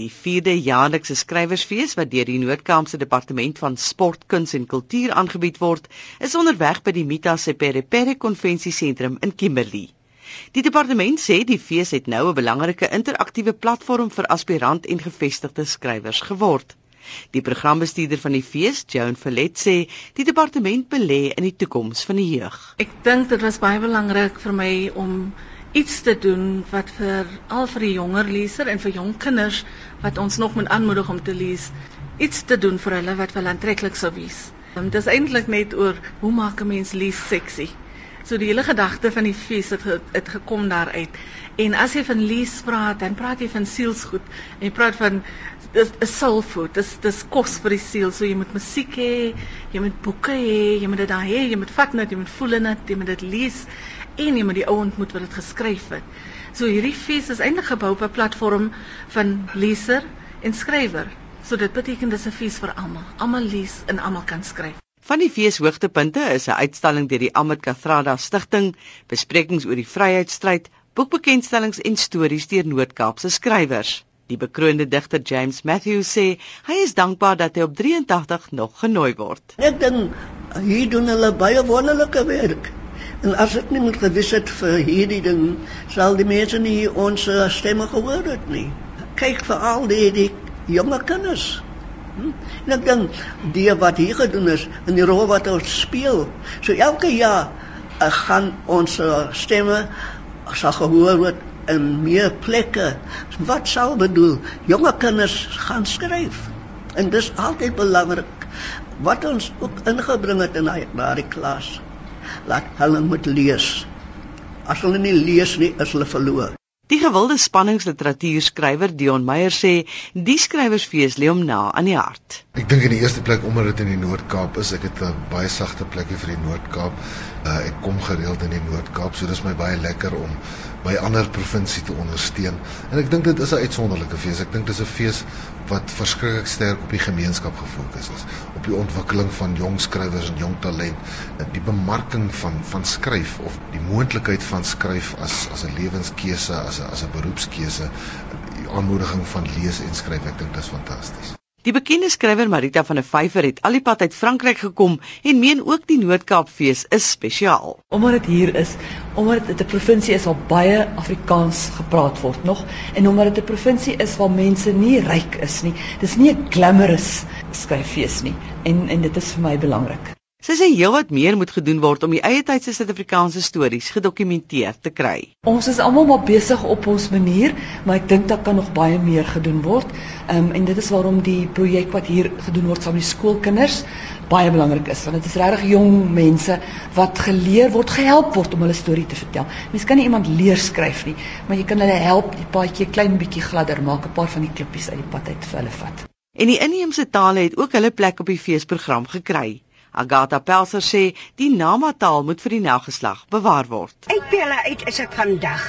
Die 4de jaarlikse skrywersfees wat deur die Noord-Kaapse Departement van Sport, Kuns en Kultuur aangebied word, is onderweg by die Mita Seperepere Konvensiesentrum in Kimberley. Die departement sê die fees het nou 'n belangrike interaktiewe platform vir aspirant en gevestigde skrywers geword. Die programbestuurder van die fees, Joan Verlet, sê die departement belê in die toekoms van die jeug. Ek dink dit was baie belangrik vir my om iets te doen wat vir al vir die jonger leser en vir jong kinders wat ons nog moet aanmoedig om te lees, iets te doen vir hulle wat wel aantreklik sou wees. Um, dit is eintlik net oor hoe maak 'n mens lees seksie. So die hele gedagte van die fees het het gekom daaruit. En as jy van lees praat, dan praat jy van sielsgoed. En jy praat van dis 'n soul food. Dis dis kos vir die siel. So jy moet musiek hê, jy moet boeke hê, jy moet dit daar hê, jy moet vat net, jy moet voel dit, jy moet dit lees en jy moet die ou ontmoet wat dit geskryf het. So hierdie fees is eintlik gebou op 'n platform van leser en skrywer. So dit beteken dis 'n fees vir almal. Almal lees en almal kan skryf. Van die fees hoogtepunte is 'n uitstalling deur die Amit Kathrada Stichting, besprekings oor die vryheidsstryd, boekbekendstellings en stories deur Noord-Kaapse skrywers. Die bekroonde digter James Matthews sê hy is dankbaar dat hy op 83 nog genooi word. Ek dink hier doen hulle baie wonderlike werk. En as ek nie moet gewis het vir hierdie ding, sal die mense nie ons uh, stemme gehoor het nie. Kyk vir al die die jonge kinders. Hm? En ek dink die wat hier gedoen is in die rol wat ons speel. So elke jaar uh, gaan ons uh, stemme sal gehoor word in meer plekke. Wat sal bedoel? Jonge kinders gaan skryf. En dis altyd belangrik wat ons ook ingebring het in daai klas laat hulle moet lees. As hulle nie lees nie, is hulle verloor. Die gewilde spanningsliteratuurskrywer Dion Meyer sê die skrywersfees lê hom na aan die hart. Ek dink in die eerste plek omdat dit in die Noord-Kaap is, ek het 'n baie sagte plekkie vir die Noord-Kaap. Uh, ek kom gereeld in die Noord-Kaap, so dis my baie lekker om my ander provinsie te ondersteun. En ek dink dit is 'n uitsonderlike fees. Ek dink dis 'n fees wat verskriklik sterk op die gemeenskap gefokus is, op die ontwikkeling van jong skrywers en jong talent, die bemarking van van skryf of die moontlikheid van skryf as as 'n lewenskeuse, as as 'n beroepskeuse, die aanmoediging van lees en skryf. Ek dink dit is fantasties. Die bekende skrywer Marita van der Vyver het al die pad uit Frankryk gekom en meen ook die Noord-Kaapfees is spesiaal. Omdat dit hier is, omdat dit 'n provinsie is waar baie Afrikaans gepraat word nog en omdat dit 'n provinsie is waar mense nie ryk is nie. Dis nie 'n glamorous skryffees nie en en dit is vir my belangrik. Sy sê heelwat meer moet gedoen word om die eie tydse Suid-Afrikaanse stories gedokumenteer te kry. Ons is almal maar besig op ons manier, maar ek dink daar kan nog baie meer gedoen word. Ehm um, en dit is waarom die projek wat hier gedoen word saam met die skoolkinders baie belangrik is, want dit is regtig jong mense wat geleer word, gehelp word om hulle storie te vertel. Mens kan nie iemand leer skryf nie, maar jy kan hulle help die paadjie klein bietjie gladder maak, 'n paar van die klippies uit die pad uit vir hulle vat. En die inheemse tale het ook hulle plek op die feesprogram gekry. Agatha Pelser sê die Namataal moet vir die nageslag bewaar word. Ek bel uit is ek vandag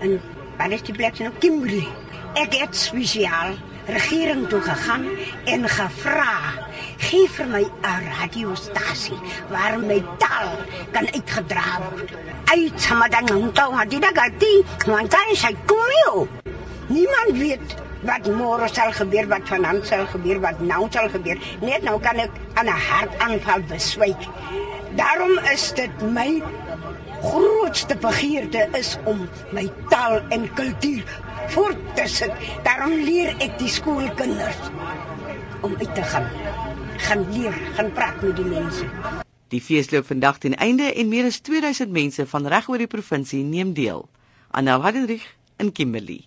in Palestine in Kimberley. Ek het spesiaal regering toe gegaan en gevra gee vir my 'n radiostasie waar my taal kan uitgedra word. Uit samadan ontou het dit gati, want dan sy kom jy. Niemand weet wat môre sal gebeur, wat vanaand sal gebeur, wat nou sal gebeur. Net nou kan ek aan 'n hartaanval beswyk. Daarom is dit my grootste begeerte is om my taal en kultuur voort te sit. Daarom leer ek die skoolkinders om uit te gaan. Gaan leer, gaan praat met die mense. Die fees loop vandag ten einde en meer as 2000 mense van reg oor die provinsie neem deel. Anel Hadrich in Kimberley